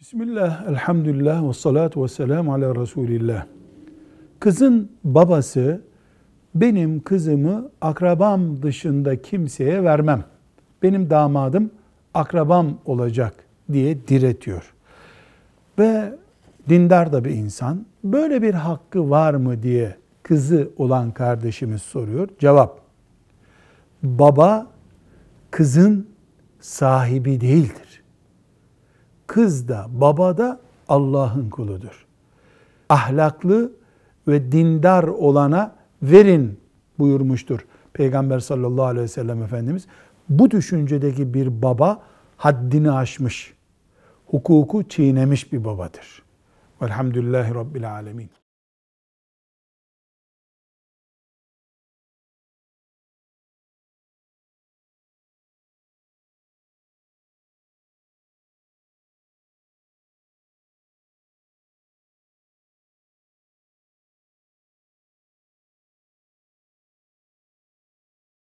Bismillah, elhamdülillah ve salatu ve selamu ala Resulillah. Kızın babası benim kızımı akrabam dışında kimseye vermem. Benim damadım akrabam olacak diye diretiyor. Ve dindar da bir insan. Böyle bir hakkı var mı diye kızı olan kardeşimiz soruyor. Cevap. Baba kızın sahibi değildir. Kız da baba da Allah'ın kuludur. Ahlaklı ve dindar olana verin buyurmuştur Peygamber sallallahu aleyhi ve sellem Efendimiz. Bu düşüncedeki bir baba haddini aşmış, hukuku çiğnemiş bir babadır. Velhamdülillahi Rabbil Alemin.